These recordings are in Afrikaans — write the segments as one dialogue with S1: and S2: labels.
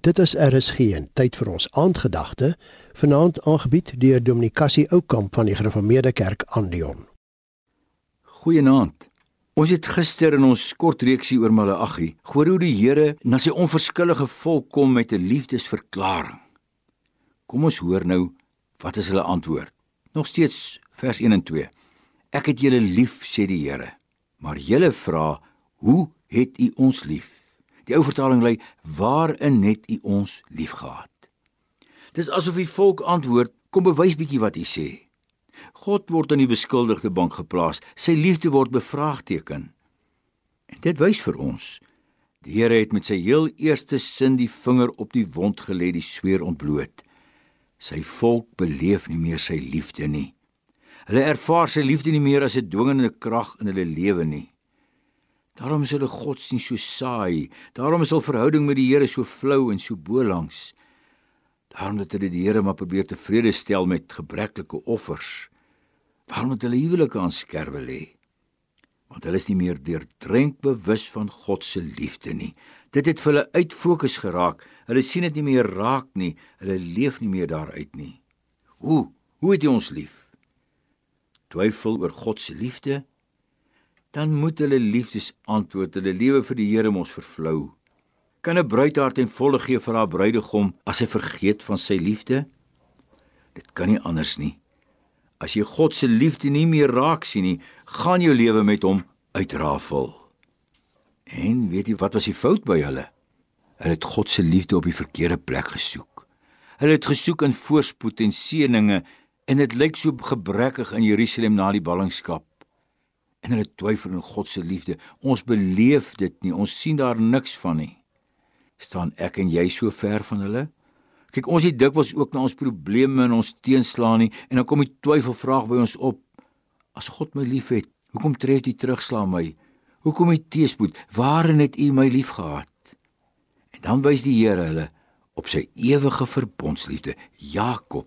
S1: Dit is RSG en tyd vir ons aandgedagte, vanaand aangebied deur Dominikasie Oukamp van die Gereformeerde Kerk Andion.
S2: Goeienaand. Ons het gister in ons kort reeksie oor Maleagi gehoor hoe die Here na sy onverskillige volk kom met 'n liefdesverklaring. Kom ons hoor nou wat is hulle antwoord. Nog steeds vers 1 en 2. Ek het julle lief, sê die Here. Maar julle vra, hoe het u ons lief? Die ou vertaling lê: Waarin het U ons liefgehad? Dis asof die volk antwoord: Kom bewys bietjie wat U sê. God word in die beskuldigde bank geplaas. Sy liefde word bevraagteken. En dit wys vir ons die Here het met sy heel eerste sin die vinger op die wond gelê, die sweer ontbloot. Sy volk beleef nie meer sy liefde nie. Hulle ervaar sy liefde nie meer as 'n dwingende krag in hulle lewe nie. Daarom is hulle godsdienst so saai. Daarom is hul verhouding met die Here so flou en so bolangs. Daarom het hulle die Here maar probeer tevrede stel met gebreklike offers. Daarom het hulle huwelike aan skerwe lê. Want hulle is nie meer deurdrenk bewus van God se liefde nie. Dit het hulle uit fokus geraak. Hulle sien dit nie meer raak nie. Hulle leef nie meer daaruit nie. Hoe? Hoe het jy ons lief? Twyfel oor God se liefde dan moet hulle liefdesantwoord hulle lewe vir die Here mos vervlou. Kan 'n bruid haar ten volle gee vir haar bruidegom as sy vergeet van sy liefde? Dit kan nie anders nie. As jy God se liefde nie meer raak sien nie, gaan jou lewe met hom uitrafel. En weet jy wat was die fout by hulle? Hulle het God se liefde op die verkeerde plek gesoek. Hulle het gesoek in voorspoed en seëninge en dit lyk so gebrekkig in Jerusalem na die ballingskap en hulle twyfel in God se liefde. Ons beleef dit nie. Ons sien daar niks van nie. staan ek en jy so ver van hulle? Kyk, ons het dikwels ook na ons probleme en ons teenslaan nie en dan kom die twyfelvraag by ons op. As God my liefhet, hoekom tref hy terugslaan my? Hoekom hy teespoed? Waarin het u my liefgehad? En dan wys die Here hulle op sy ewige verbondsliefde. Jakob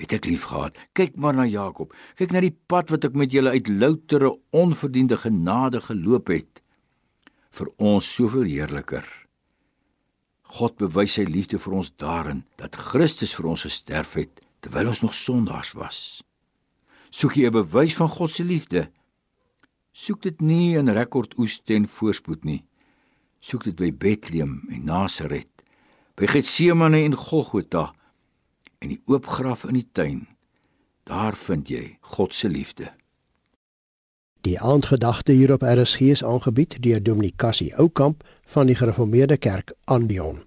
S2: het ek lief gehad. Kyk maar na Jakob. Kyk na die pad wat ek met julle uit loutere onverdiende genade geloop het. Vir ons soveel heerliker. God bewys sy liefde vir ons daarin dat Christus vir ons gesterf het terwyl ons nog sondaars was. Soek jy 'n bewys van God se liefde? Soek dit nie in rekordoeste en voorspoed nie. Soek dit by Bethlehem en Nasaret, by Getsemane en Golgotha en die oop graf in die tuin. Daar vind jy God se liefde.
S1: Die aandgedagte hier op RSG is aangebied deur Dominikasie Oukamp van die Gereformeerde Kerk Andion.